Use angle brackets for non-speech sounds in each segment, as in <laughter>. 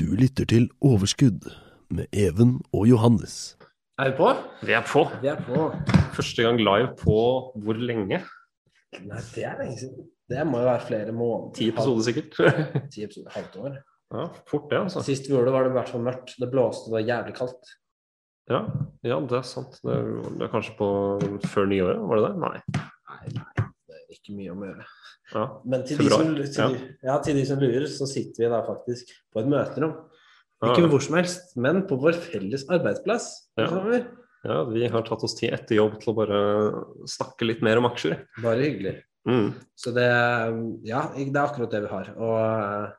Du lytter til Overskudd med Even og Johannes. Er vi på? Vi er på. Vi er på. Første gang live på hvor lenge? Nei, det er lenge siden. Det må jo være flere måneder. Ti episoder sikkert. Ti episoder, halvt år. Ja, fort det, altså. Sist vi gjorde det, var det i hvert fall mørkt. Det blåste, det var jævlig kaldt. Ja, ja det er sant. Det er, det er kanskje på før nyåret, var det det? Nei. Nei, nei, ikke mye om å gjøre. Ja. Men til de, som, til, de, ja, til de som lurer, så sitter vi da faktisk på et møterom. Ikke hvor som helst, men på vår felles arbeidsplass. Ja. Ja, vi har tatt oss tid etter jobb til å bare snakke litt mer om aksjer. Bare hyggelig. Mm. Så det Ja, det er akkurat det vi har. Og,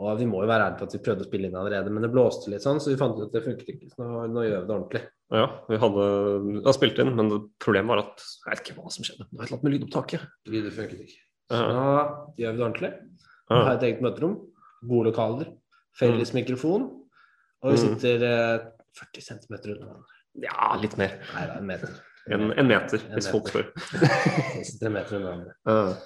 og vi må jo være ærlige på at vi prøvde å spille inn allerede, men det blåste litt sånn, så vi fant ut at det funket ikke. Så nå, nå gjør vi det ordentlig. Ja, vi hadde vi har spilt inn, men problemet var at jeg vet ikke hva som skjedde. Det var et eller annet med lydopptaket. Lydet funket ikke. Så Ja. nå gjør vi det ordentlig. Vi har et eget møterom, gode lokaler, felles mikrofon, og vi Mm. sitter eh, 40 cm unna hverandre. ja, litt mer. Nei, det er en meter. En, en meter, En hvis folk meter. spør. <laughs> Vi sitter en meter unna hverandre.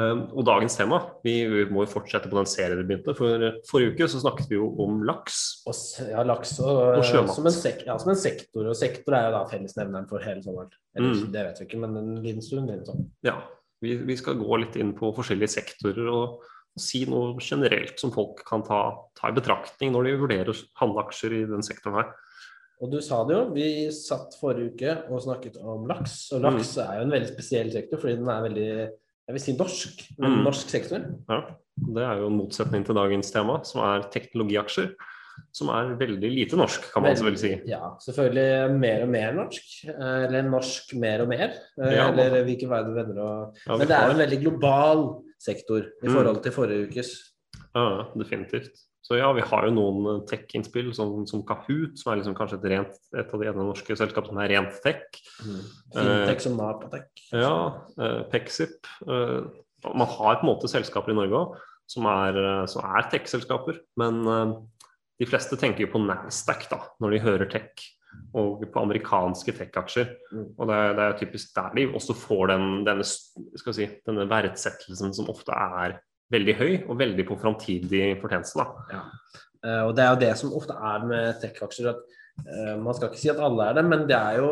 Um, og dagens tema, vi, må jo fortsette på den serien vi begynte. For forrige uke så snakket vi jo om laks. Og ja, laks og, Og sjømat. Som en, sek ja, som en sektor, og sektor er jo da fellesnevneren for hele sommeren. Eller Mm. det vet vi ikke, men en liten stund. Eller sånn. Ja, vi, vi skal gå litt inn på forskjellige sektorer og, og si noe generelt som folk kan ta, ta i betraktning når de vurderer å handle aksjer i den sektoren her. Og du sa det jo, vi satt forrige uke og snakket om laks. Og laks Mm. er jo en veldig spesiell sektor, fordi den er veldig jeg vil si norsk. men Mm. norsk sektor. Ja, det er jo en motsetning til dagens tema, som er teknologiaksjer. Som er veldig lite norsk, kan man så vel si. Ja, selvfølgelig mer og mer norsk. eh, Eller norsk mer og mer. eh, Ja, Eller hvilken vei du vender og Ja, Men det er jo en veldig global sektor i Mm. forhold til forrige ukes. Ja, definitivt. Så ja, vi har jo noen tech-innspill, som, som Kahoot, som er liksom kanskje et, rent, et av de ene norske selskapene som er rent tech. Fintech som Napatech. Ja, eh, Pexip. Eh, man har på en måte selskaper i Norge òg som er, eh, som er tech-selskaper. Men eh, de fleste tenker jo på Nasdaq da, når de hører tech, og på amerikanske tech-aksjer. Mm. Og det er, det er typisk der de også får den, denne, si, denne verdsettelsen som ofte er veldig høy, og veldig på framtidig fortjeneste. da. Uh, og det er jo det som ofte er med tech-aksjer. at uh, Man skal ikke si at alle er det, men det er jo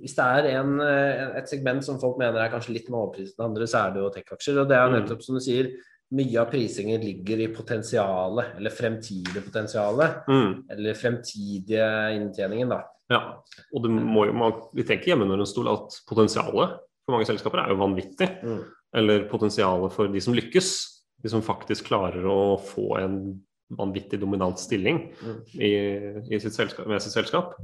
Hvis det er en, uh, et segment som folk mener er kanskje litt mer overpriset enn andre, så er det jo tech-aksjer. Og det er Mm. nettopp som du sier, mye av prisingen ligger i potensialet, eller fremtidig potensialet. Mm. Eller fremtidige inntjeningen, da. Ja, og det må man, vi tenker hjemme under en stol at potensialet for mange selskaper er jo vanvittig. Mm. Eller potensialet for de som lykkes. De som faktisk klarer å få en vanvittig dominant stilling Mm. i, i sitt selskap, med sitt selskap.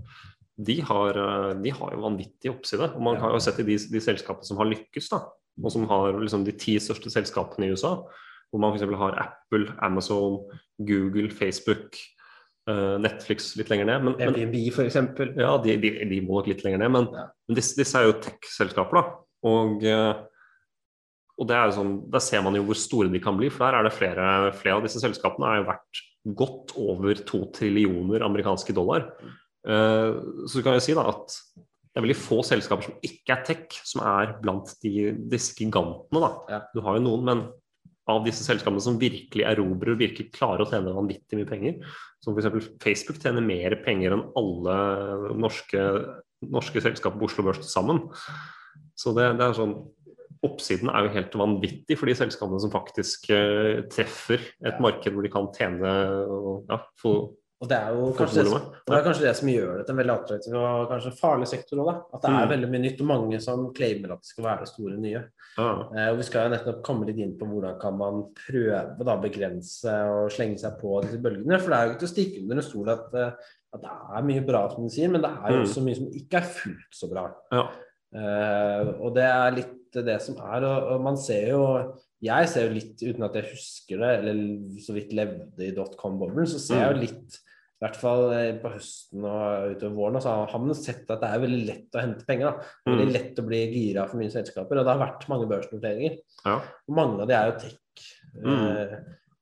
De har, de har jo vanvittig oppside. Og man har jo sett i de, de selskapene som har lykkes, da, og som har liksom de ti største selskapene i USA, hvor man f.eks. har Apple, Amazon, Google, Facebook, eh, Netflix litt lenger ned. Men, Airbnb, eksempel. ja, de, de, de må nok litt lenger ned, men, Ja. men disse, disse er jo tech-selskaper, da. Og, eh, og det er jo sånn, der ser man jo hvor store de kan bli, for der er det flere, flere av disse selskapene er jo verdt godt over to trillioner amerikanske dollar. Eh, så du kan jo si da at det er veldig få selskaper som ikke er tech, som er blant de, disse gigantene. da. Du har jo noen, men av disse selskapene som virkelig erobrer og virkelig klarer å tjene vanvittig mye penger, som f.eks. Facebook tjener mer penger enn alle norske, norske selskaper på Oslo Børs sammen. Så det, det er sånn Oppsiden er jo helt vanvittig for de selskapene som faktisk uh, treffer et marked hvor de kan tjene og ja, få Og det er jo kanskje det, som- det er kanskje det som gjør det til en veldig attraktiv og kanskje farlig sektor òg. At det er Mm. veldig mye nytt, og mange som claimer at det skal være det store nye. Ah. Eh, og Vi skal jo nettopp komme litt inn på hvordan kan man prøve da begrense og slenge seg på disse bølgene. For det er jo ikke til å stikke under en stol at, eh, at det er mye bra, som du sier, men det er jo Mm. også mye som ikke er fullt så bra. Ja. Eh, og det er litt det som er. Og, og man ser jo jeg ser jo litt, uten at jeg husker det, eller så vidt levde i dotcom-boblen, så ser jeg jo litt i hvert fall eh, på høsten og utover våren, så har man sett at det er veldig lett å hente penger. da. Veldig Mm. lett å bli gira for mye selskaper. Og det har vært mange børsnoteringer. Ja. Og mange av de er jo tech. Mm. eh,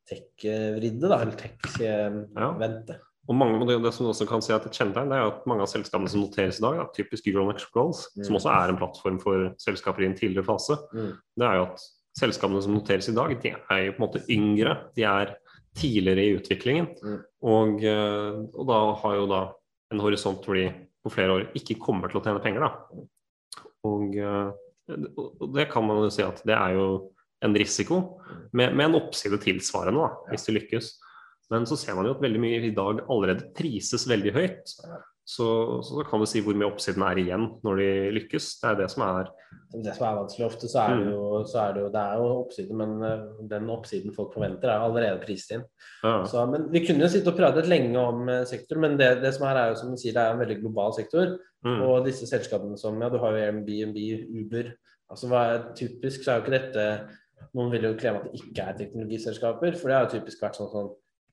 Tech-vridde, da. Eller tech-vente. Og mange, det, det som du også kan si at et kjennetegn, det er at mange av selskapene som noteres i dag, da, typisk Euronex Growth, Mm. som også er en plattform for selskaper i en tidligere fase, Mm. det er jo at selskapene som noteres i dag, de er jo på en måte yngre. De er tidligere i utviklingen. Mm. Og, eh, og da har jo da en horisont hvor de på flere år ikke kommer til å tjene penger. da. Og, eh, og det kan man jo si at det er jo en risiko, med, med en oppside tilsvarende, da, hvis de lykkes. Men så ser man jo at veldig mye i dag allerede prises veldig høyt. Så, så kan du si hvor mye oppsiden er igjen når de lykkes. Det er det som er Det som er vanskelig ofte, så er det Mm. jo, så er det, jo det er jo oppsiden, men eh, den oppsiden folk forventer, er allerede priset inn. ja. Så, men Vi kunne jo sitte og pratet lenge om sektoren, sektor, men det, det som er, er jo som du sier, det er en veldig global sektor. mm, Og disse selskapene som ja, du har jo Airbnb, Uber altså hva er Typisk så er jo ikke dette Noen vil jo klemme at det ikke er teknologiselskaper, for det har jo typisk vært sånn sånn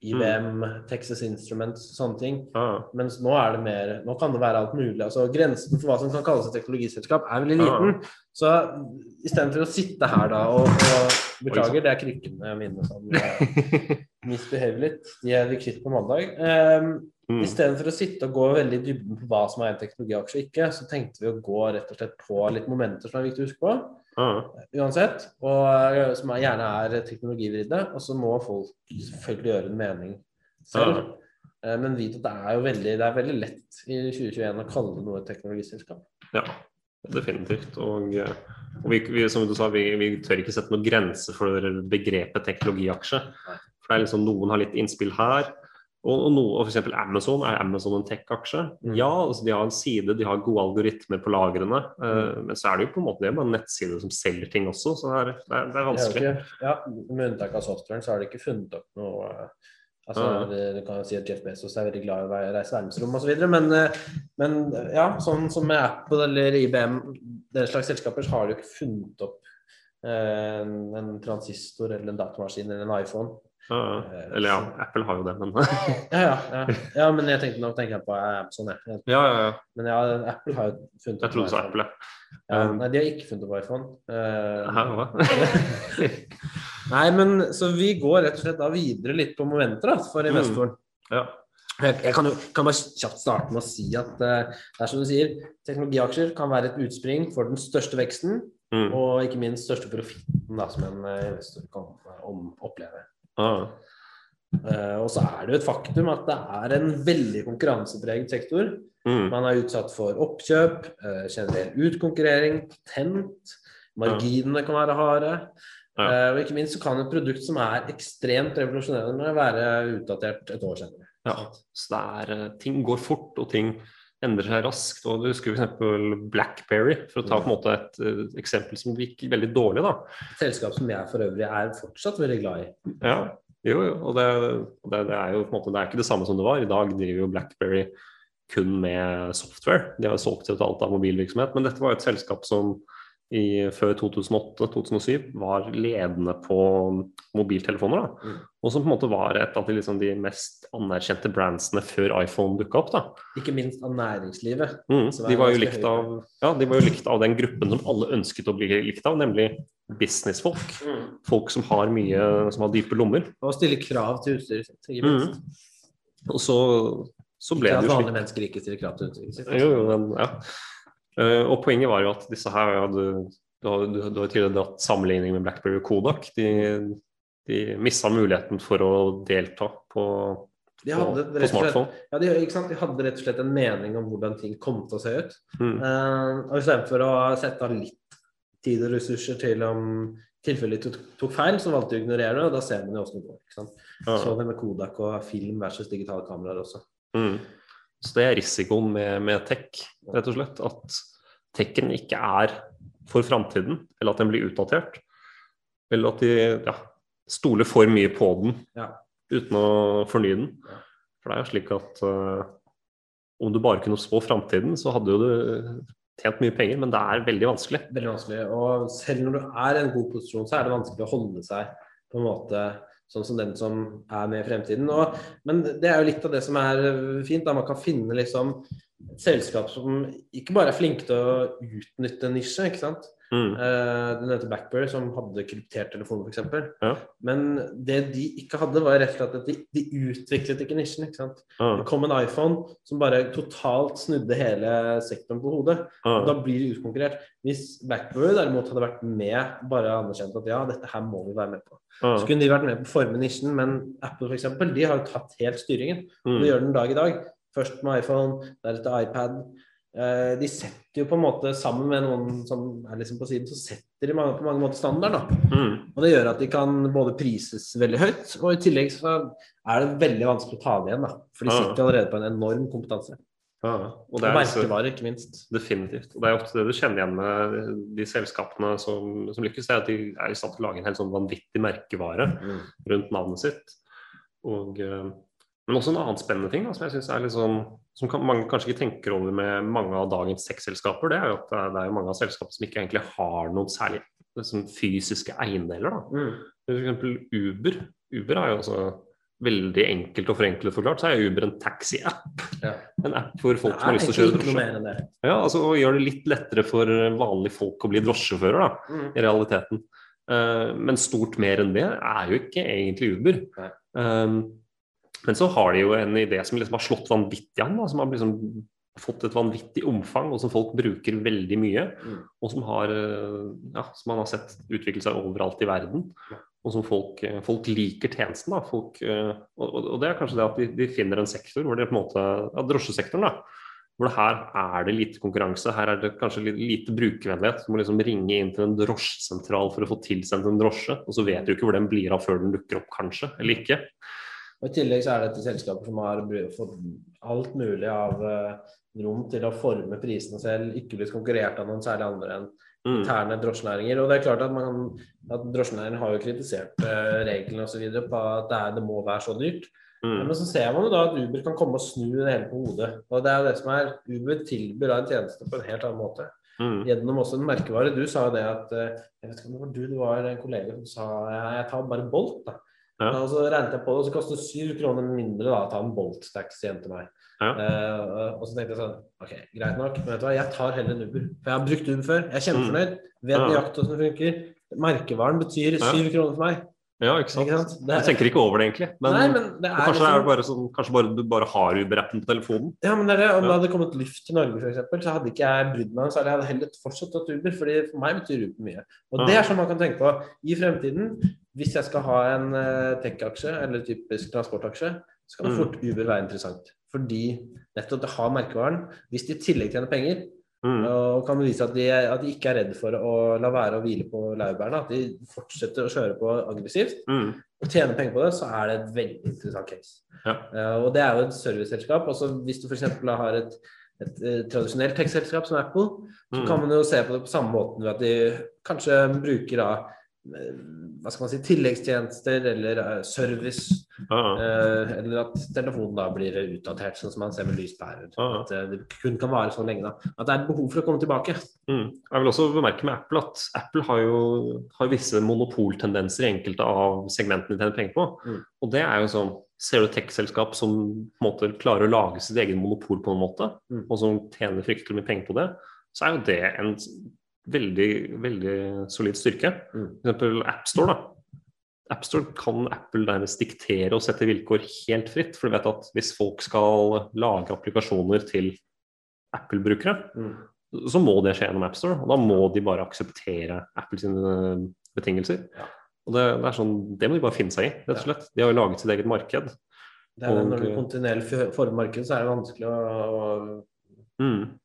IBM, Texas Instruments, sånne ting. Ah. Mens nå er det mer Nå kan det være alt mulig. altså Grensen for hva som kan kalles et teknologiselskap, er veldig liten. Så istedenfor å sitte her da og, og Beklager, det er krykkene mine som eh, misbehaver litt. De er vi kvitt på mandag. Um, Mm. Istedenfor å sitte og gå veldig i dybden på hva som er en teknologiaksje og ikke, så tenkte vi å gå rett og slett på litt momenter som er viktig å huske på. Ja. Uansett. Og eh, som er, gjerne er teknologivridde. Og så må folk selvfølgelig gjøre en mening selv. Eh, Men vit at det er jo veldig, det er veldig lett i 2021 å kalle noe et teknologiselskap. Ja, definitivt. Og, eh, og vi, vi, som du sa, vi, vi tør ikke sette noen grense for begrepet teknologiaksje. For det er liksom Noen har litt innspill her. Og, og, og f.eks. Amazon. Er Amazon en tech-aksje? Mm. Ja, altså de har en side, de har gode algoritmer på lagrene. eh, men så er det jo på en måte det med en nettside som selger ting også, så det er, det er, det er Det er vanskelig. ikke, ja, Med unntak av softwaren så har de ikke funnet opp noe uh, Altså, uh. det, Du kan jo si at Jeff Bezos er veldig glad i å reise verdensrom osv., men, eh, men ja, sånn som med Apple eller IBM, den slags selskaper, så har de jo ikke funnet opp en, en transistor eller en datamaskin eller en iPhone. Ja, eller ja, Apple har jo det, men Ja, ja, ja. men jeg tenkte nå tenker jeg på Amazon, jeg. Ja, ja, ja. Men ja, Apple har jo funnet Jeg trodde du sa. Apple. ja. Um, nei, de har ikke funnet opp iPhone. Uh, <laughs> Nei, men så vi går rett og slett da videre litt på momenter da, for Mm. investoren. ja. Jeg, kan jo kan bare kjapt starte med å si at uh, det er som du sier, teknologiaksjer kan være et utspring for den største veksten, Mm. og ikke minst største profitten da, som en eh, investor kan eh, oppleve. Ah, Uh, og så er det jo et faktum at det er en veldig konkurransepreget sektor. mm. Man er utsatt for oppkjøp, uh, generell utkonkurrering, patent, marginene kan være harde. Ja. Uh, og ikke minst så kan et produkt som er ekstremt revolusjonerende, være utdatert et år senere. Ja, så det er, ting går fort, og ting endrer seg raskt. og Du husker f.eks. Blackberry, for å ta på en måte et eh, eksempel som gikk veldig dårlig. da. Et selskap som jeg for øvrig er fortsatt veldig glad i. Ja, jo, jo, og det, det, det er jo på en måte, det er ikke det samme som det var. I dag driver jo Blackberry kun med software. De har solgt ut alt av mobilvirksomhet, men dette var jo et selskap som i, før 2008-2007 var ledende på mobiltelefoner. Mm. Og som på en måte var et av de, liksom, de mest anerkjente brandsene før iPhone dukka opp. da. Ikke minst av næringslivet. Mm, de, var av, ja, de var jo likt av den gruppen som alle ønsket å bli likt av, nemlig businessfolk. Folk som har mye, som har dype lommer. Og stille krav til utstyret sitt. Og så, så ble det jo vanlige mennesker ikke stiller krav til utstyret sitt. Jo, jo, men, ja. Eh, og poenget var jo at disse her ja, du, du, du, du har tidligere dratt sammenligning med Blackberry og Kodak. De, de mista muligheten for å delta på, De hadde, på rett smartphone. slett, ja, de, de hadde rett og slett en mening om hvordan ting kom til å se ut. Mm. Uh, og Istedenfor å sette av litt tid og ressurser til om tilfellet tok, tok feil, så valgte de å ignorere det, og da ser man jo åssen det går. ikke sant? Ja. Så det med Kodak og film versus digitale kameraer også. Mm. Så det er risikoen med, med tech, rett og slett. At techen ikke er for framtiden, eller at den blir utdatert. Eller at de ja, stoler for mye på den Ja. uten å fornye den. For det er jo slik at uh, om du bare kunne spå framtiden, så hadde jo du tjent mye penger, men det er veldig vanskelig. Veldig vanskelig. Og selv når du er i en god posisjon, så er det vanskelig å holde seg på en måte sånn som den som er med i fremtiden. Og, men det er jo litt av det som er fint. da Man kan finne liksom et selskap som ikke bare er flinke til å utnytte en nisje, ikke sant. Mm. Uh, du nevnte Blackberry, som hadde kryptert telefon, f.eks. Ja. Men det de ikke hadde, var rett og slett at de, de utviklet ikke nisjen. ikke sant? Ja. Det kom en iPhone som bare totalt snudde hele sektoren på hodet. Ja. Da blir de utkonkurrert. Hvis Backberry derimot hadde vært med, bare anerkjent at ja, dette her må vi være med på, Ja. så kunne de vært med på å forme nisjen. Men Apple eksempel, de har jo tatt helt styringen. Og Mm. det gjør den dag i dag. Først med iPhone, deretter iPad. Eh, de setter jo på en måte, sammen med noen som er liksom på siden, så setter de på mange måter standard. da. Mm. Og det gjør at de kan både prises veldig høyt, og i tillegg så er det veldig vanskelig å ta det igjen. da. For de sitter allerede på en enorm kompetanse. Ja. Og Og er merkevarer, ikke minst. Definitivt. Og det er ofte det du kjenner igjen med de selskapene som, som lykkes, det er at de er i stand til å lage en helt sånn vanvittig merkevare rundt navnet sitt. Og, eh, men også en annen spennende ting da, som jeg synes er litt sånn som kan, mange kanskje ikke tenker over med mange av dagens tech-selskaper, det er jo at det er, det er mange av selskapene som ikke egentlig har noen særlig liksom, fysiske eiendeler. da. Mm. Eksempel Uber. Uber er jo også veldig enkelt og forenklet forklart, så er Uber en taxi-app. Ja. En app for folk som har lyst til å kjøre drosje. Ja, altså og gjør det litt lettere for vanlige folk å bli drosjefører, da, Mm. i realiteten. Uh, men stort mer enn det er jo ikke egentlig Uber. Nei. Men så har de jo en idé som liksom har slått vanvittig an, da, som har liksom fått et vanvittig omfang, og som folk bruker veldig mye. Mm. Og som, har, eh, ja, som man har sett utvikle seg overalt i verden. Og som folk, eh, folk liker tjenesten. da, folk, eh, og og det er kanskje det at de, de finner en sektor hvor det på en måte, ja, drosjesektoren da, hvor det her er det lite konkurranse, her er det kanskje lite brukervennlighet. Du må liksom ringe inn til en drosjesentral for å få tilsendt en drosje, og så vet du ikke hvor den blir av før den dukker opp, kanskje, eller ikke. Og I tillegg så er dette selskaper som har fått alt mulig av eh, rom til å forme prisene selv, ikke blitt konkurrert av noen særlig andre enn Mm. interne drosjenæringer. Og det er klart at, man, at drosjenæringen har jo kritisert uh, reglene osv. på at det, er, det må være så dyrt. Mm. Men så ser man jo da at Uber kan komme og snu det hele på hodet. Og det er jo det som er Uber tilbyr da en tjeneste på en helt annen måte. Mm. Gjennom også en merkevare. Du sa jo det at eh, Jeg vet ikke om det var du, det var en kollega som sa jeg tar bare Bolt. da. Ja. Og så regnet jeg på det, og så koster det syv kroner mindre da, å ta en Bolt-taxi hjem til meg. Ja. Uh, og så tenkte jeg sånn Ok, greit nok, men vet du hva, jeg tar heller en Uber. For jeg har brukt Uber før. Jeg er kjempefornøyd. Vet Mm. Nøyaktig hvordan det funker. Merkevaren betyr syv kroner for meg. Ja, ikke sant? Ikke sant? Det Du er- tenker ikke over det, egentlig. Men, Nei, men det er kanskje, er liksom- det bare sånn, kanskje bare, du bare har Uber-appen på telefonen? Ja, men det er det. Om Ja. det hadde kommet Lyft til Norge, eksempel, så hadde ikke jeg brydd meg. Så hadde jeg heller fortsatt tatt Uber, fordi for meg betyr Uber mye. Og Ja. det er sånn man kan tenke på i fremtiden. Hvis jeg skal ha en uh, tech-aksje, eller typisk transportaksje, så kan Mm. fort Uber være interessant. Fordi nettopp det har merkevaren. Hvis de i tillegg tjener penger, Mm. og kan bevise at de, at de ikke er redde for å la være å hvile på laurbærene, at de fortsetter å kjøre på aggressivt, Mm. og tjene penger på det, så er det et veldig interessant case. Ja. Uh, og det er jo et serviceselskap. Også hvis du f.eks. har et, et, et tradisjonelt tech-selskap som Apple, så Mm. kan man jo se på det på samme måten ved at de kanskje bruker da eh, hva skal man si, tilleggstjenester eller eh, service, Ah. eh, eller at telefonen da blir utdatert, sånn som man ser med lyspærer. Ah. At eh, det kun kan vare så lenge. da. At det er et behov for å komme tilbake. Mm. Jeg vil også bemerke med Apple at Apple har jo har visse monopoltendenser i enkelte av segmentene de tjener penger på. Mm. Og det er jo sånn Ser du tech-selskap som på en måte klarer å lage sitt egen monopol på en måte, Mm. og som tjener fryktelig mye penger på det, så er jo det en veldig, veldig solid styrke. Mm. Eksempel AppStore. App AppStore kan Apple nærmest diktere og sette vilkår helt fritt. For du vet at hvis folk skal lage applikasjoner til Apple-brukere, Mm. så må det skje gjennom AppStore. Og da må de bare akseptere Apples betingelser. Ja. Og det, det er sånn, det må de bare finne seg i, rett og slett. De har jo laget sitt eget marked. Det er, Og- når du kontinuerlig f- former markedet, så er det vanskelig å Mm.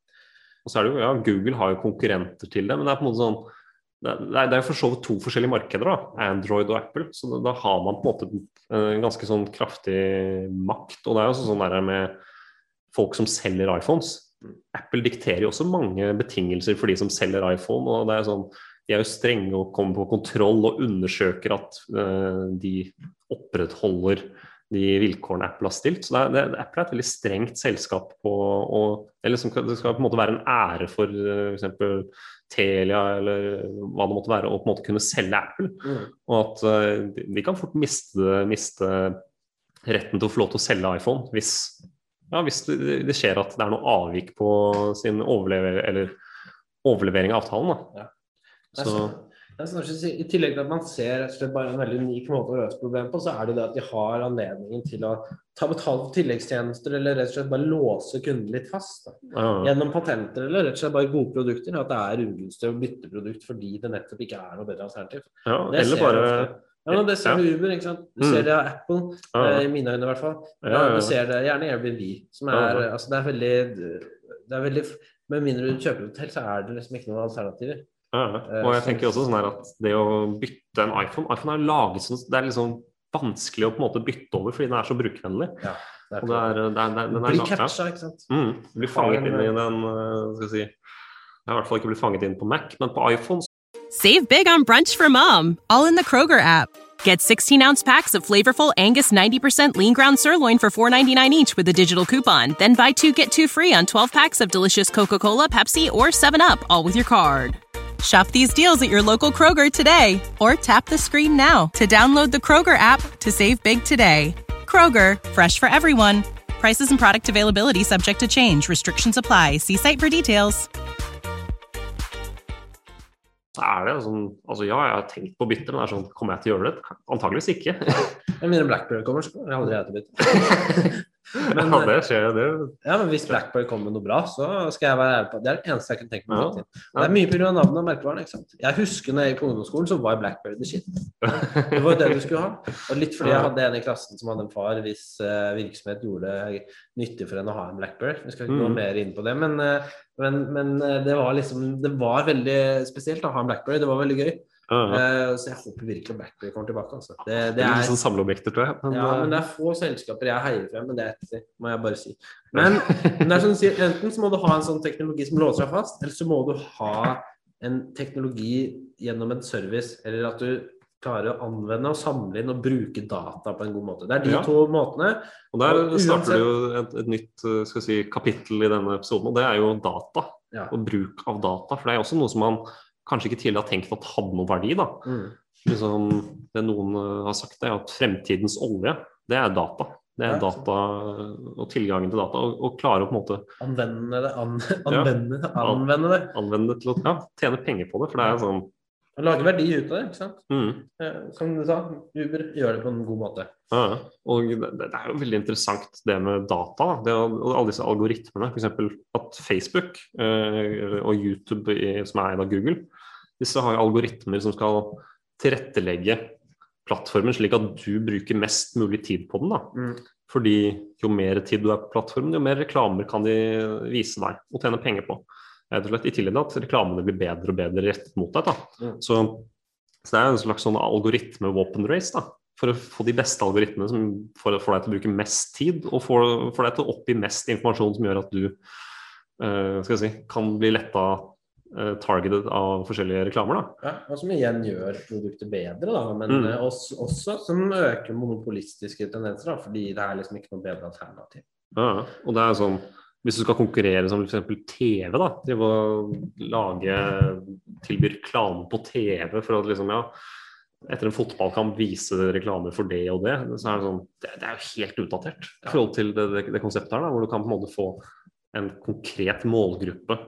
Og så er det jo, ja, Google har jo konkurrenter til det, men det er på en måte sånn det er, det for så vidt to forskjellige markeder, da, Android og Apple. Så da, har man på en måte en ganske sånn kraftig makt. Og det er jo sånn der med folk som selger iPhones. Apple dikterer jo også mange betingelser for de som selger iPhone. og det er sånn, De er jo strenge og kommer på kontroll og undersøker at eh, de opprettholder de vilkårene Apple har stilt. Så det er, det, Apple er et veldig strengt selskap på å eller som, Det skal på en måte være en ære for uh, f.eks. Telia eller hva det måtte være, å på en måte kunne selge Apple. Mm. Og at uh, de, kan fort miste, miste retten til å få lov til å selge iPhone hvis, ja, hvis det, det skjer at det er noe avvik på sin overlever, eller overlevering av avtalen. Da. Ja. Så, I tillegg til at man ser bare en veldig unik måte å løse problemet på, så er det det at de har anledningen til å ta betalt for tilleggstjenester eller rett og slett bare låse kunden litt fast. Da. ja, Gjennom patenter eller rett og slett bare gode produkter. At det er ugunstig å bytte produkt fordi det nettopp ikke er noe bedre alternativ. ja, Det eller bare. Ja, men Det ser du Uber, ikke sant. Du Mm. ser det av Apple, ja, eh, i mine øyne i hvert fall. ja, ja, Du ser det gjerne i Airbnb, som er Ja, ja. Altså, det er veldig det er veldig Med mindre du kjøper hotell, så er det liksom ikke noen alternativer. Ja, ja. og jeg tenker også sånn her at det å bytte en iPhone iPhone er laget sånn Det er liksom vanskelig å på en måte bytte over fordi den er så brukervennlig. Ja, det er Og det er, det er, det er, den er Blir catcha, ikke sant. Mm, blir fanget inn i den eh, skal jeg si Jeg har i hvert fall ikke blitt fanget inn på Mac, men på iPhone Save big on brunch for mom, all in the Kroger app. Get 16 ounce packs of flavorful Angus 90% lean ground sirloin for $4.99 each with a digital coupon. Then buy two get two free on 12 packs of delicious Coca Cola, Pepsi, or 7UP, all with your card. Shop these deals at your local Kroger today or tap the screen now to download the Kroger app to save big today. Kroger, fresh for everyone. Prices and product availability subject to change. Restrictions apply. See site for details. så er det sånn Altså ja, jeg har tenkt på å bytte, men det er sånn Kommer jeg til å gjøre det? Antageligvis ikke. <laughs> Med mindre Blackberry kommer, så kommer jeg aldri jeg til å bytte. <laughs> Men, ja, det skjer, det. Ja, men hvis Blackberry kommer med noe bra, så skal jeg være ærlig på Det er det eneste jeg kunne tenke meg. Ja. til. Det er mye pga. navnet og merkevaren. ikke sant? Jeg husker når jeg gikk på ungdomsskolen, så var Blackberry the shit. <laughs> Det var jo det du skulle ha. Og litt fordi jeg hadde en i klassen som hadde en far hvis uh, virksomhet gjorde det nyttig for henne å ha en Blackberry. Vi skal ikke gå Mm. mer inn på det, men, uh, men, men uh, det var liksom Det var veldig spesielt å ha en Blackberry. Det var veldig gøy. Eh, så jeg håper virkelig Blackberry kommer tilbake. Altså. Det, Det det er litt sånn samleobjekter, tror jeg. Men, ja, men eh, det er få selskaper jeg heier frem, men det er må jeg bare si. Men, men det er sånn, <laughs> enten så må du ha en sånn teknologi som låser deg fast, eller så må du ha en teknologi gjennom en service, eller at du klarer å anvende og samle inn og bruke data på en god måte. Det er de Ja. to måtene. Og der Og starter du jo et, et nytt eh, si, kapittel i denne episoden, og det er jo data. Ja. Og bruk av data. For det er også noe som man kanskje ikke tidligere har tenkt at hadde noen verdi. da. Mm. Liksom, det noen eh, har sagt, er at fremtidens olje, det er data. Det er data og tilgangen til data. Og, og klare å på en måte Anvende det, an, anvende, det, anvende det. anvende det til å ja, tjene penger på det. For det er sånn lage verdi ut av det, ikke sant. mm, Eh, Som du sa, Uber gjør det på en god måte. ja, ja. Og det, det er jo veldig interessant det med data. Det, og alle disse algoritmene. F.eks. at Facebook eh, og YouTube, som er eid av Google, disse har algoritmer som skal tilrettelegge plattformen slik at du bruker mest mulig tid på den. da. Mm. Fordi jo mer tid du er på plattformen, jo mer reklamer kan de vise deg og tjene penger på. Rett og slett, I tillegg til at reklamene blir bedre og bedre rettet mot deg. da. Mm. Så, så det er en slags sånn algoritme-våpen race. da. For å få de beste algoritmene som får, får deg til å bruke mest tid, og får, får deg til å oppgi mest informasjon som gjør at du jeg si, kan bli letta targeted av forskjellige reklamer. da. Ja, og som igjen gjør produktet bedre, da, men Mm. eh, også, også som øker monopolistiske tendenser, da, fordi det er liksom ikke noe bedre alternativ. Ja, og det er sånn hvis du skal konkurrere som f.eks. TV, da, til å lage tilby reklame på TV for at liksom, ja, etter en fotballkamp vise reklamer for det og det, så er det sånn Det, det er jo helt utdatert i forhold til det, det, det konseptet her, da, hvor du kan på en måte få en konkret målgruppe eh,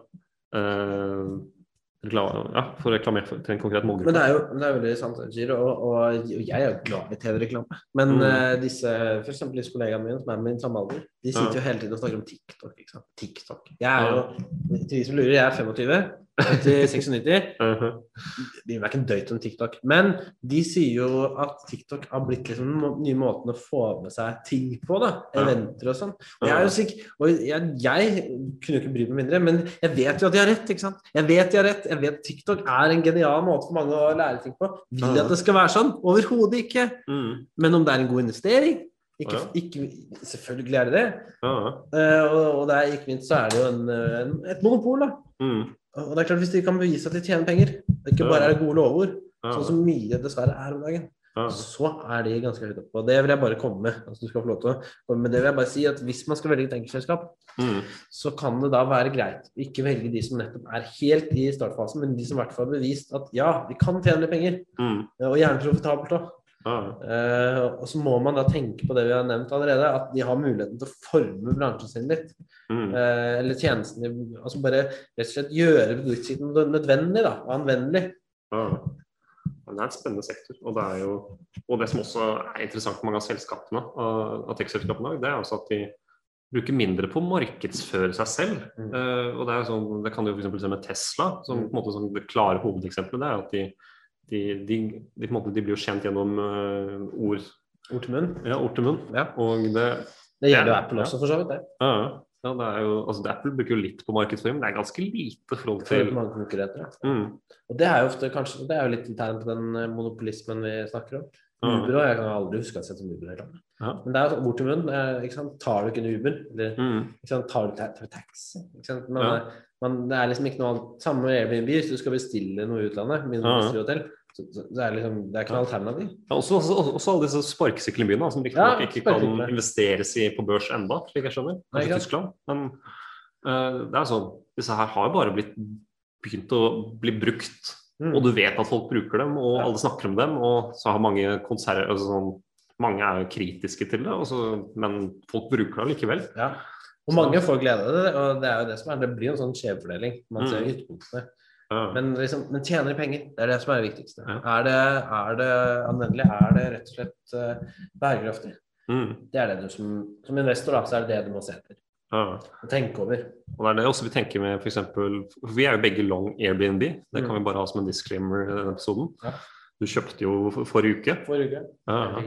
ja, å reklamere for, til en konkret målgruppe. Men det er jo det er veldig sant, Giro, og, og jeg er jo glad i TV-reklame. Men Mm. uh, disse, for eksempel disse kollegaene mine som er min samme alder, de sitter jo hele tiden og snakker om TikTok. ikke sant? TikTok. Jeg er jo, til de som lurer, jeg er 25. Til 96. Mhm. bryr meg ikke en døyt om TikTok. Men de sier jo at TikTok har blitt liksom den nye måten å få med seg ting på. da, Eventer og sånn. Og Jeg er jo sikk, og jeg, jeg kunne jo ikke bry meg mindre, men jeg vet jo at de har rett. ikke sant? Jeg vet de har rett. Jeg vet TikTok er en genial måte for mange å lære ting på. Vil jeg at det skal være sånn? Overhodet ikke. Mm. Men om det er en god investering? Ikke, ikke, selvfølgelig er det det. Ja. Eh, og, og det er ikke minst så er det jo en, en, et monopol. da. Mm. Og det er klart Hvis de kan bevise at de tjener penger, og ikke bare er det gode lovord. Sånn som mye dessverre er om dagen. Så er de ganske høyt oppe. Og det vil jeg bare komme med. Altså, du skal få lov til å komme med det vil jeg bare si at Hvis man skal velge et enkeltselskap, Mm. så kan det da være greit å ikke velge de som nettopp er helt i startfasen, men de som i hvert fall har bevist at ja, vi kan tjene litt penger, Mm. og gjerne profitabelt òg. Ja. Eh, og så må man da tenke på det vi har nevnt allerede, at de har muligheten til å forme bransjen sin litt. Mm. Uh, eller tjenesten. Altså bare rett og slett gjøre produktsiden nødvendig da, og anvendelig. Uh. Det er en spennende sektor. Og det, er jo, og det som også er interessant med mange av selskapene, av tech-selskapene, det er også at de bruker mindre på å markedsføre seg selv. Mm. Eh, og Det er sånn, det kan du f.eks. se med Tesla, som på en måte som det klare hovedeksempelet. Det er at de, de, de, de, måte, de blir jo kjent gjennom uh, ord, Ord til munn. ja, ord til munn. Ja. Og det, Det gjelder jo Ja, Apple også, for så vidt. det. ja, ja, det er jo, altså Apple bruker jo litt på markedsføring, men det er ganske lite forhold til mange konkurrenter. ja. mm, Og det er jo ofte kanskje det er jo litt internt på den eh, monopolismen vi snakker om. Uber og jeg kan aldri huske jeg har sett om Uber heller. Ja. Men det er bort sånn ord til munn. eh, Ikke sant? Tar du ikke en Uber, eller mm, tar du, ta- taxi? Man, Ja. man, det er liksom ikke noe annet Samme med Airbnb, hvis du skal bestille noe i utlandet, mindre Ja. hotell, så, så det er liksom Det er ikke noe alternativ. Ja, også, også, også alle disse sparkesyklene i byen, da, som riktignok Ja, ikke kan investeres i på børs enda, slik jeg skjønner. Nei, Kanskje ikke Tyskland. Men uh, det er sånn, disse her har jo bare blitt begynt å bli brukt. Mm. Og du vet at folk bruker dem, og alle snakker om dem. Og så har mange konserter altså sånn, Mange er jo kritiske til det, også, men folk bruker det likevel. Ja. Og mange får glede av det, og det er jo det som er Det blir en sånn skjevfordeling. Man ser Mm. ytterpunktene. Ja. Men, liksom, men tjener de penger? Det er det som er det viktigste. Ja. Er, det, er det anvendelig? Er det rett og slett uh, bærekraftig? Mm, Det er det du som, som investor da, så er det det du må se etter. Ja. Tenke over. Og det er det også vi tenker med eksempel, for Vi er jo begge long Airbnb. Det kan Mm. vi bare ha som en disclaimer i denne episoden. Ja. Du kjøpte jo for- forrige uke. Forrige uke. Ja.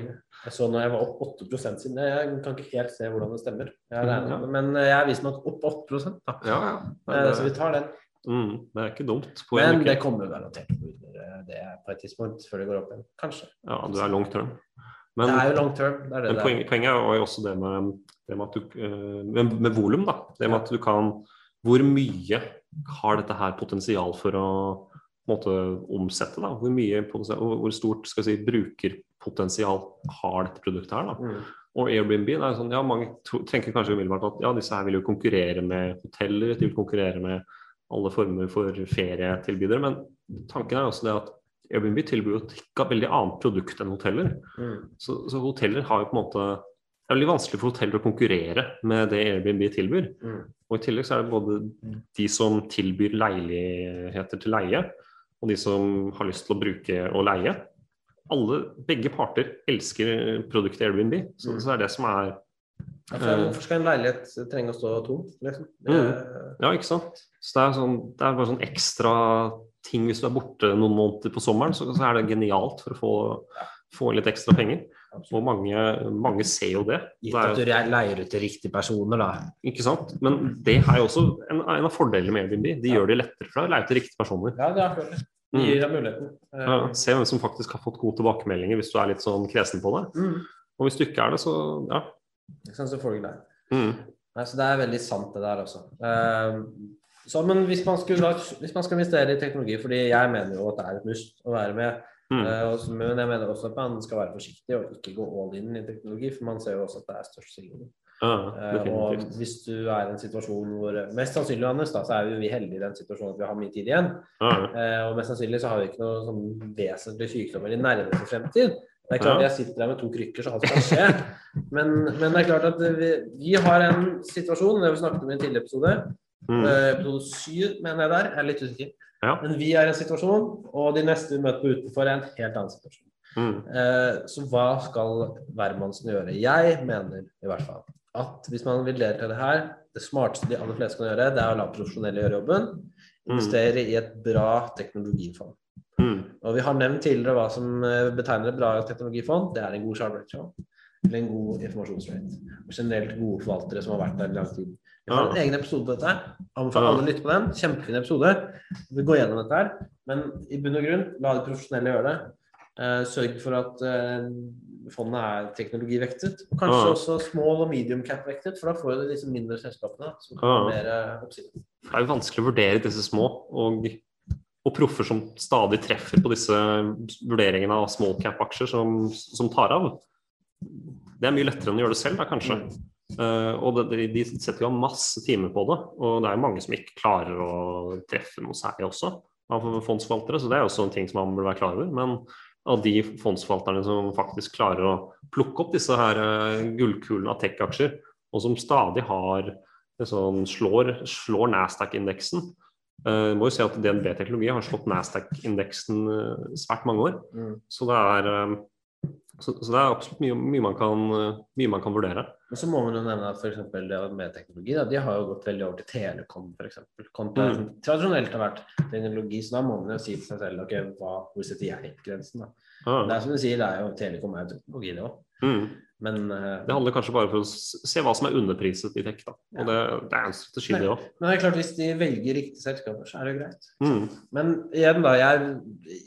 Jeg så når jeg var opp 8% siden. Jeg kan ikke helt se hvordan det stemmer. Jeg har regnet Ja. Men jeg er visstnok opp 8 da. Ja, ja. Det, Så vi tar den. mm, det er ikke dumt. På en Men det kommer garantert det er det på et tidspunkt før det går opp igjen. Kanskje. Ja, du er long term. Men, det er jo long term. Det er det men poenget, poenget er jo også det med, det med at du eh, Med, med volum, da. Det med at du kan Hvor mye har dette her potensial for å måte omsette? da? Hvor mye hvor stort skal jeg si, brukerpotensial har dette produktet her? da? Mm. Og Airbnb det er sånn, ja, Mange tenker kanskje umiddelbart at ja, disse her vil jo konkurrere med hoteller, de vil konkurrere med alle former for ferietilbydere. Men tanken er også det at Airbnb tilbyr jo et veldig annet produkt enn hoteller. Mm. Så, så hoteller har jo på en måte Det er veldig vanskelig for hoteller å konkurrere med det Airbnb tilbyr. Mm. Og i tillegg så er det både de som tilbyr leiligheter til leie, og de som har lyst til å bruke og leie. Alle, begge parter elsker produktet Airbnb. Så, Mm. så det er det som er Ja, Hvorfor skal en leilighet trenge å stå tom? Liksom? Mm. Ja, ikke sant. Så det er, sånn, det er bare sånn ekstra ting hvis du er borte noen måneder på sommeren, så, så er det genialt for å få, få litt ekstra penger. Og mange, mange ser jo det. Gitt at du leier ut til riktige personer, da. ikke sant? Men det er jo også en, en av fordelene med Airbnb. De gjør det lettere for deg å leie til riktige personer. Ja, det er akkurat det. De Mm. gir deg muligheten. Ja, se hvem som faktisk har fått gode tilbakemeldinger hvis du er litt sånn kresen på det. Mm. Og hvis du ikke er det, så ja. Ikke sant, så får du ikke det. Mm. Nei, så det er veldig sant det der også. Eh, så, men hvis man, skulle, hvis man skal investere i teknologi, fordi jeg mener jo at det er et must å være med, Mm. eh, men jeg mener også at man skal være forsiktig og ikke gå all in i teknologi, for man ser jo også at det er størst svingning. Ah, Eh, og hvis du er i en situasjon hvor Mest sannsynlig, Anders, da, så er vi heldige i den situasjonen at vi har mye tid igjen. Ah. Og mest sannsynlig så har vi ikke noe sånn vesentlig sykdommer i nærmeste fremtid. Det er klart Ja. jeg sitter der med to krykker, så alt kan skje. Men, men det er klart at vi, vi har en situasjon, det vi snakket om i en tidligere episode, mm. episode syv, mener jeg der, jeg er litt usikker. Ja. Men vi er i en situasjon, og de neste vi møter på utenfor, er en helt annen situasjon. Mm. Eh, så hva skal hvermannsen gjøre? Jeg mener i hvert fall at hvis man vil delta i det her, det smarteste de aller fleste kan gjøre, det er å la profesjonelle gjøre jobben. Investere i et bra teknologifond. Mm. Og vi har nevnt tidligere hva som eh, betegner et bra teknologifond. Det er en god sharp ratio eller en god informasjonsrate. Og generelt gode forvaltere som har vært der i lang tid. Vi har en egen episode på dette. Anbefaler alle å lytte på den. Kjempefin episode. Vi går gjennom dette her. Men i bunn og grunn, la de profesjonelle gjøre det. Eh, sørg for at eh, fondet er teknologivektet. Og kanskje Ja. også small og medium cap-vektet, for da får du disse mindre selskapene som kan Ja. mer oppsikt. Det er jo vanskelig å vurdere disse små. Og og proffer som stadig treffer på disse vurderingene av small cap-aksjer som, som, tar av. Det er mye lettere enn å gjøre det selv, da, kanskje. Uh, og det, de setter jo masse timer på det, og det er mange som ikke klarer å treffe noe særlig også av fondsforvaltere, så det er også en ting som man burde være klar over. Men av de fondsforvalterne som faktisk klarer å plukke opp disse her uh, gullkulene av tech-aksjer, og som stadig har sånn, slår, slår Nasdaq-indeksen, Uh, må jo si at DNB Teknologi har slått Nasdaq-indeksen uh, svært mange år. Mm. Så, det er, um, så, så, det er, absolutt mye, mye, man kan, uh, mye, man kan, vurdere. Men så må man jo nevne at f.eks. med teknologi, de har jo gått veldig over til Telekom f.eks. Kontra mm. tradisjonelt har vært teknologi, så da må man jo si til seg selv ok, hva, hvor setter jeg grensen? da? Ah. Det er som du sier, det er jo Telekom er jo teknologi, det òg. Mm. Men uh, Det handler kanskje bare for å se hva som er underpriset i tech. da. Og ja. det, det, er en strategi, det òg. Men det er klart, hvis de velger riktige selskaper, så er det greit. Mm. Men igjen, da. Jeg,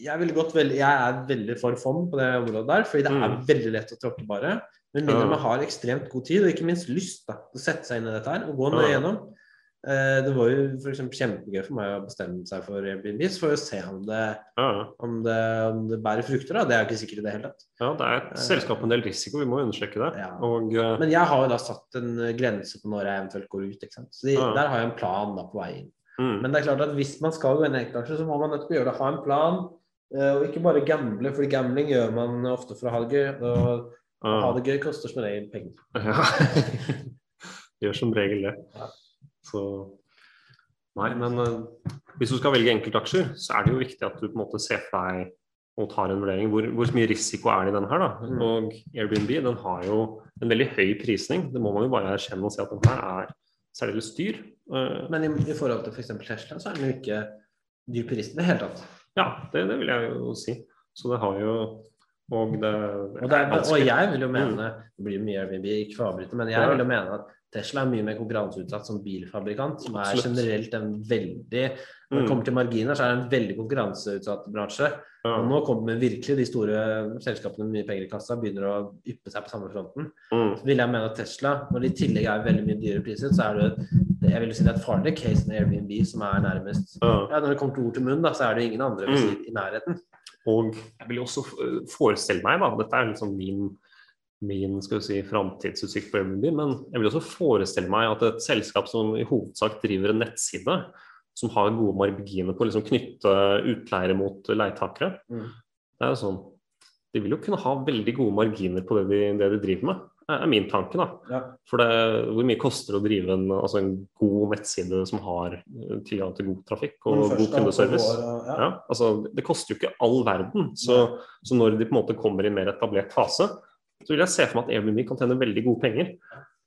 jeg, veld, jeg, er veldig for fond på det området der, fordi det er mm. veldig lett å tråkke bare. Men mindre ja. man har ekstremt god tid, og ikke minst lyst da, til å sette seg inn i dette her og gå ned gjennom. Eh, det var jo for kjempegøy for meg å bestemme seg for Airbnb for å se om det, ja. om det, om det bærer frukter. Da. Det er jo ikke sikkert i det hele tatt. Ja, Det er et uh, selskap med en del risiko, vi må understreke det. Ja. Og, uh, Men jeg har jo da satt en grense på når jeg eventuelt går ut. Så de, ja. Der har jeg en plan da på vei inn. Mm. Men det er klart at hvis man skal gå inn i enkeltaksjer, så må man nødt til å gjøre det. Ha en plan, og ikke bare gamble. For gambling gjør man ofte for å ha det gøy. Og å ha det gøy koster som regel penger. Ja. <laughs> gjør som regel det. Så Nei, men uh, hvis du skal velge enkeltaksjer, så er det jo viktig at du på en måte ser for deg og tar en vurdering. Hvor, hvor mye risiko er det i denne her, da? Mm. Og Airbnb den har jo en veldig høy prisning. Det må man jo bare erkjenne og si at den her er særdeles dyr. Uh, men i, i, forhold til f.eks. For Tesla, så er den jo ikke dyr prisning i det hele tatt. Ja, det, det, vil jeg jo si. Så det har jo og, det, og, det er, og jeg vil jo mene Det blir mye Airbnb, ikke for å avbryte, men jeg vil jo mene at Tesla er mye mer konkurranseutsatt som bilfabrikant, som er generelt en veldig Når det mm. kommer til marginer, så er det en veldig konkurranseutsatt bransje. Og nå kommer virkelig de store selskapene med mye penger i kassa begynner å yppe seg på samme fronten. Mm. Så vil jeg mene at Tesla, når de i tillegg er veldig mye dyrere priset, så er det jeg vil si det er et farlig case med Airbnb som er nærmest ja. Når det kommer til ord til munn, da, så er det ingen andre mm. i nærheten. Og jeg vil også forestille meg, da, dette er liksom min min skal vi si, framtidsutsikt på Airbnb, men jeg vil også forestille meg at et selskap som i hovedsak driver en nettside, som har gode marginer på å liksom knytte utleiere mot leietakere mm. Det er jo sånn De vil jo kunne ha veldig gode marginer på det de, det de driver med, er min tanke. da. Ja. For det, hvor mye koster det å drive en, altså en god nettside som har tilgang til god trafikk og god kundeservice? Går, ja. Ja, altså, det koster jo ikke all verden. Så, så når de på en måte kommer i en mer etablert fase, så vil jeg se for meg at Airbnb kan tjene veldig gode penger.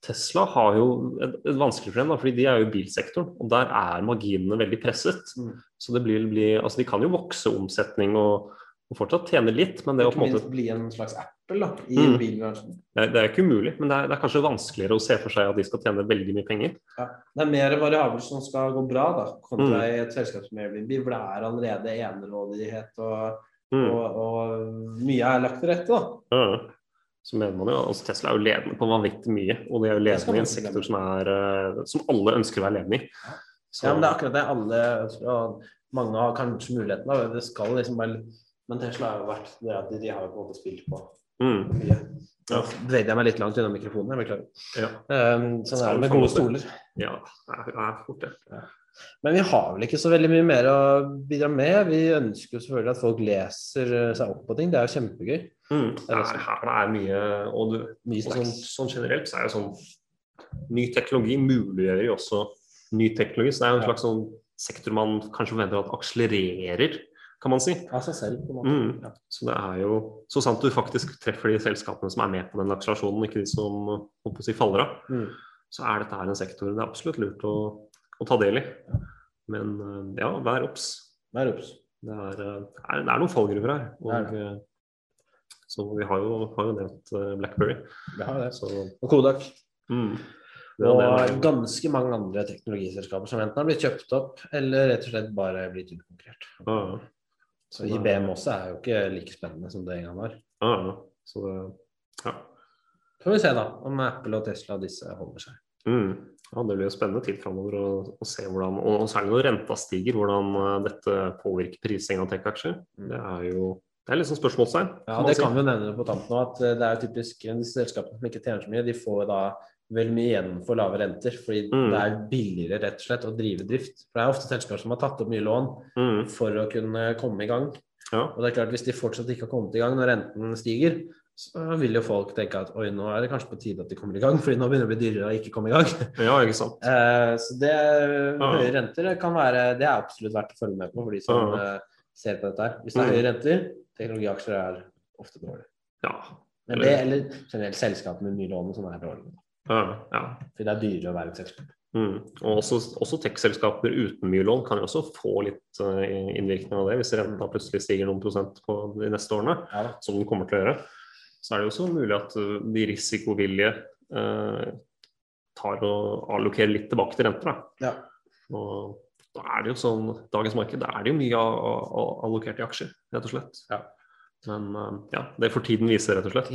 Tesla har jo et, et vanskelig problem, da, fordi de er jo i bilsektoren, og der er marginene veldig presset. Mm. Så det blir, blir, altså De kan jo vokse omsetning og, og fortsatt tjene litt, men det å på en måte bli en slags Apple da, i mm. bilbransjen. Det, det, er ikke umulig, men det er, det er, kanskje vanskeligere å se for seg at de skal tjene veldig mye penger. Ja. Det er mer variabler som skal gå bra, da, kontra mm. i et selskap som Airbnb, hvor det er allerede enerådighet og, mm. og, og, mye er lagt til rette. da. Ja så mener man jo altså Tesla er jo ledende på vanvittig mye, og de er jo ledende i en sektor som, er, eh, som alle ønsker å være ledende i. Så. Ja, men det er akkurat det alle og Mange har kanskje muligheten, da. Det skal liksom bare Men Tesla har jo vært det at de, de har jo på en måte spilt på mm. mye. Ja. Bevegde jeg meg litt langt unna mikrofonen, jeg beklager. Ja. Um, sånn er det med gode stoler. Ja, det er fort det. Ja. Men vi har vel ikke så veldig mye mer å bidra med. Vi ønsker jo selvfølgelig at folk leser eh, seg opp på ting. Det er jo kjempegøy. Mm. Det, er, her det er mye Og, du, mye og sånn, sånn, generelt så er det sånn Ny teknologi muliggjør jo også ny teknologi. Så det er jo en slags sånn sektor man kanskje forventer at akselererer, kan man si. Av seg selv, på en måte. Mm. Ja. Så det er jo så sant du faktisk treffer de selskapene som er med på den akselerasjonen, ikke de som håper å si, faller av, mm. så er dette her en sektor det er absolutt lurt å å ta del i. Men eh, ja, vær obs. Vær obs. Det, det, er noen fallgruver her. Og, det så vi har jo, har jo nevnt eh, Blackberry. Vi har det. Så, og Kodak. Mm. Og ganske mange andre teknologiselskaper som enten har blitt kjøpt opp, eller rett og slett bare blitt utkonkurrert. Ah, så IBM også er jo ikke like spennende som det en gang var. Ah, så det, ja. Får vi se da om Apple og Tesla disse holder seg. Mm. Ja, Det blir jo spennende tid framover å, å se hvordan, og særlig når renta stiger, hvordan eh, dette påvirker prising av tech-aksjer. Det er jo det er sånn spørsmålstegn. Ja, det kan vi jo nevne på tampen òg, at eh, det er jo typisk disse selskapene som ikke tjener så mye, de får da veldig mye igjen for lave renter, fordi Mm. det er billigere rett og slett å drive drift. For det er ofte selskaper som har tatt opp mye lån Mm, for å kunne komme i gang. ja. Og det er klart, hvis de fortsatt ikke har kommet i gang når renten stiger, så vil jo folk tenke at oi, nå er det kanskje på tide at de kommer i gang, <laughs> fordi nå begynner det å bli dyrere å ikke komme i gang. <laughs> ja, ikke sant. Eh, så det Ja. høye renter kan være Det er absolutt verdt å følge med på for de som Ja. eh, ser på dette her. Hvis det er Mm. høye renter, teknologiaksjer er ofte dårlig. Ja. Men det, eller generelt selskap med mye lån og sånn er dårlig. Ja, ja. For det er dyrere å være et selskap. Mm. Og også, også tech-selskaper uten mye lån kan jo også få litt uh, innvirkning av det, hvis renta plutselig stiger noen prosent på de neste årene, Ja som den kommer til å gjøre. Så er det jo også mulig at uh, de risikovillige uh, tar og allokerer litt tilbake til renter. Da. Ja. Og da er det jo sånn, dagens marked, da er det jo mye allokert i aksjer, rett og slett. Ja. Men ja, det får tiden vise, rett og slett.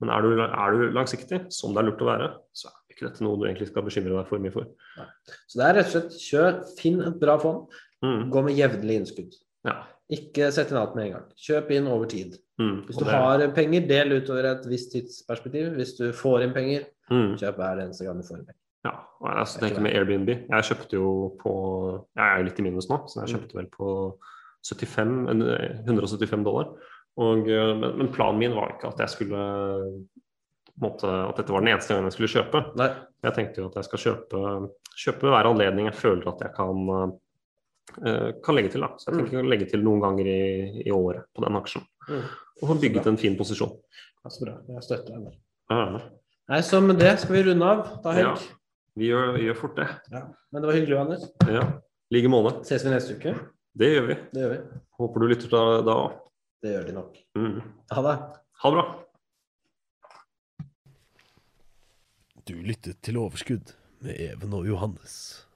Men er du, er du langsiktig, som det er lurt å være, så er ikke dette noe du egentlig skal bekymre deg for mye for. Så det er rett og slett kjør, finn et bra fond, Mm. gå med jevnlig innskudd. Ja. Ikke sett inn alt med en gang. Kjøp inn over tid. Mm. Hvis du det- har penger, del utover et visst tidsperspektiv. Hvis du får inn penger, mm. kjøp hver eneste gang du får inn penger. Ja, og jeg altså, tenker med Airbnb. Jeg kjøpte jo på Jeg er jo litt i minus nå, så jeg kjøpte vel på 75, 175 dollar. Og, eh, men, planen min var ikke at jeg skulle måtte, At dette var den eneste gangen jeg skulle kjøpe. Nei. Jeg tenkte jo at jeg skal kjøpe, kjøpe hver anledning jeg føler at jeg kan, eh, kan legge til. Da. Så jeg tenker å legge til noen ganger i, i året på den aksjen. Mm. Og få bygget en fin posisjon. Ja, så bra. Jeg støtter deg der. Ja, Nei, så med det skal vi runde av. Ta helg. Ja. vi, gjør, vi gjør fort det. Ja. Men det var hyggelig, Anders. Ja. I like måte. Ses vi neste uke? Det gjør vi. Det gjør vi. Håper du lytter da da òg. Det gjør de nok. Mm. Ha det. Ha det bra. Du lyttet til Overskudd med Even og Johannes.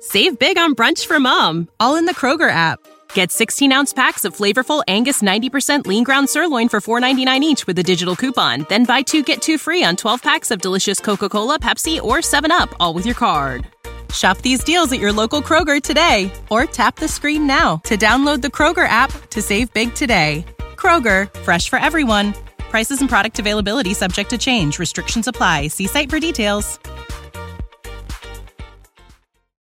Save big on brunch for mom, all in the Kroger app. Get 16 ounce packs of flavorful Angus 90% lean ground sirloin for $4.99 each with a digital coupon. Then buy two get two free on 12 packs of delicious Coca Cola, Pepsi, or 7UP, all with your card. Shop these deals at your local Kroger today or tap the screen now to download the Kroger app to save big today. Kroger, fresh for everyone. Prices and product availability subject to change. Restrictions apply. See site for details.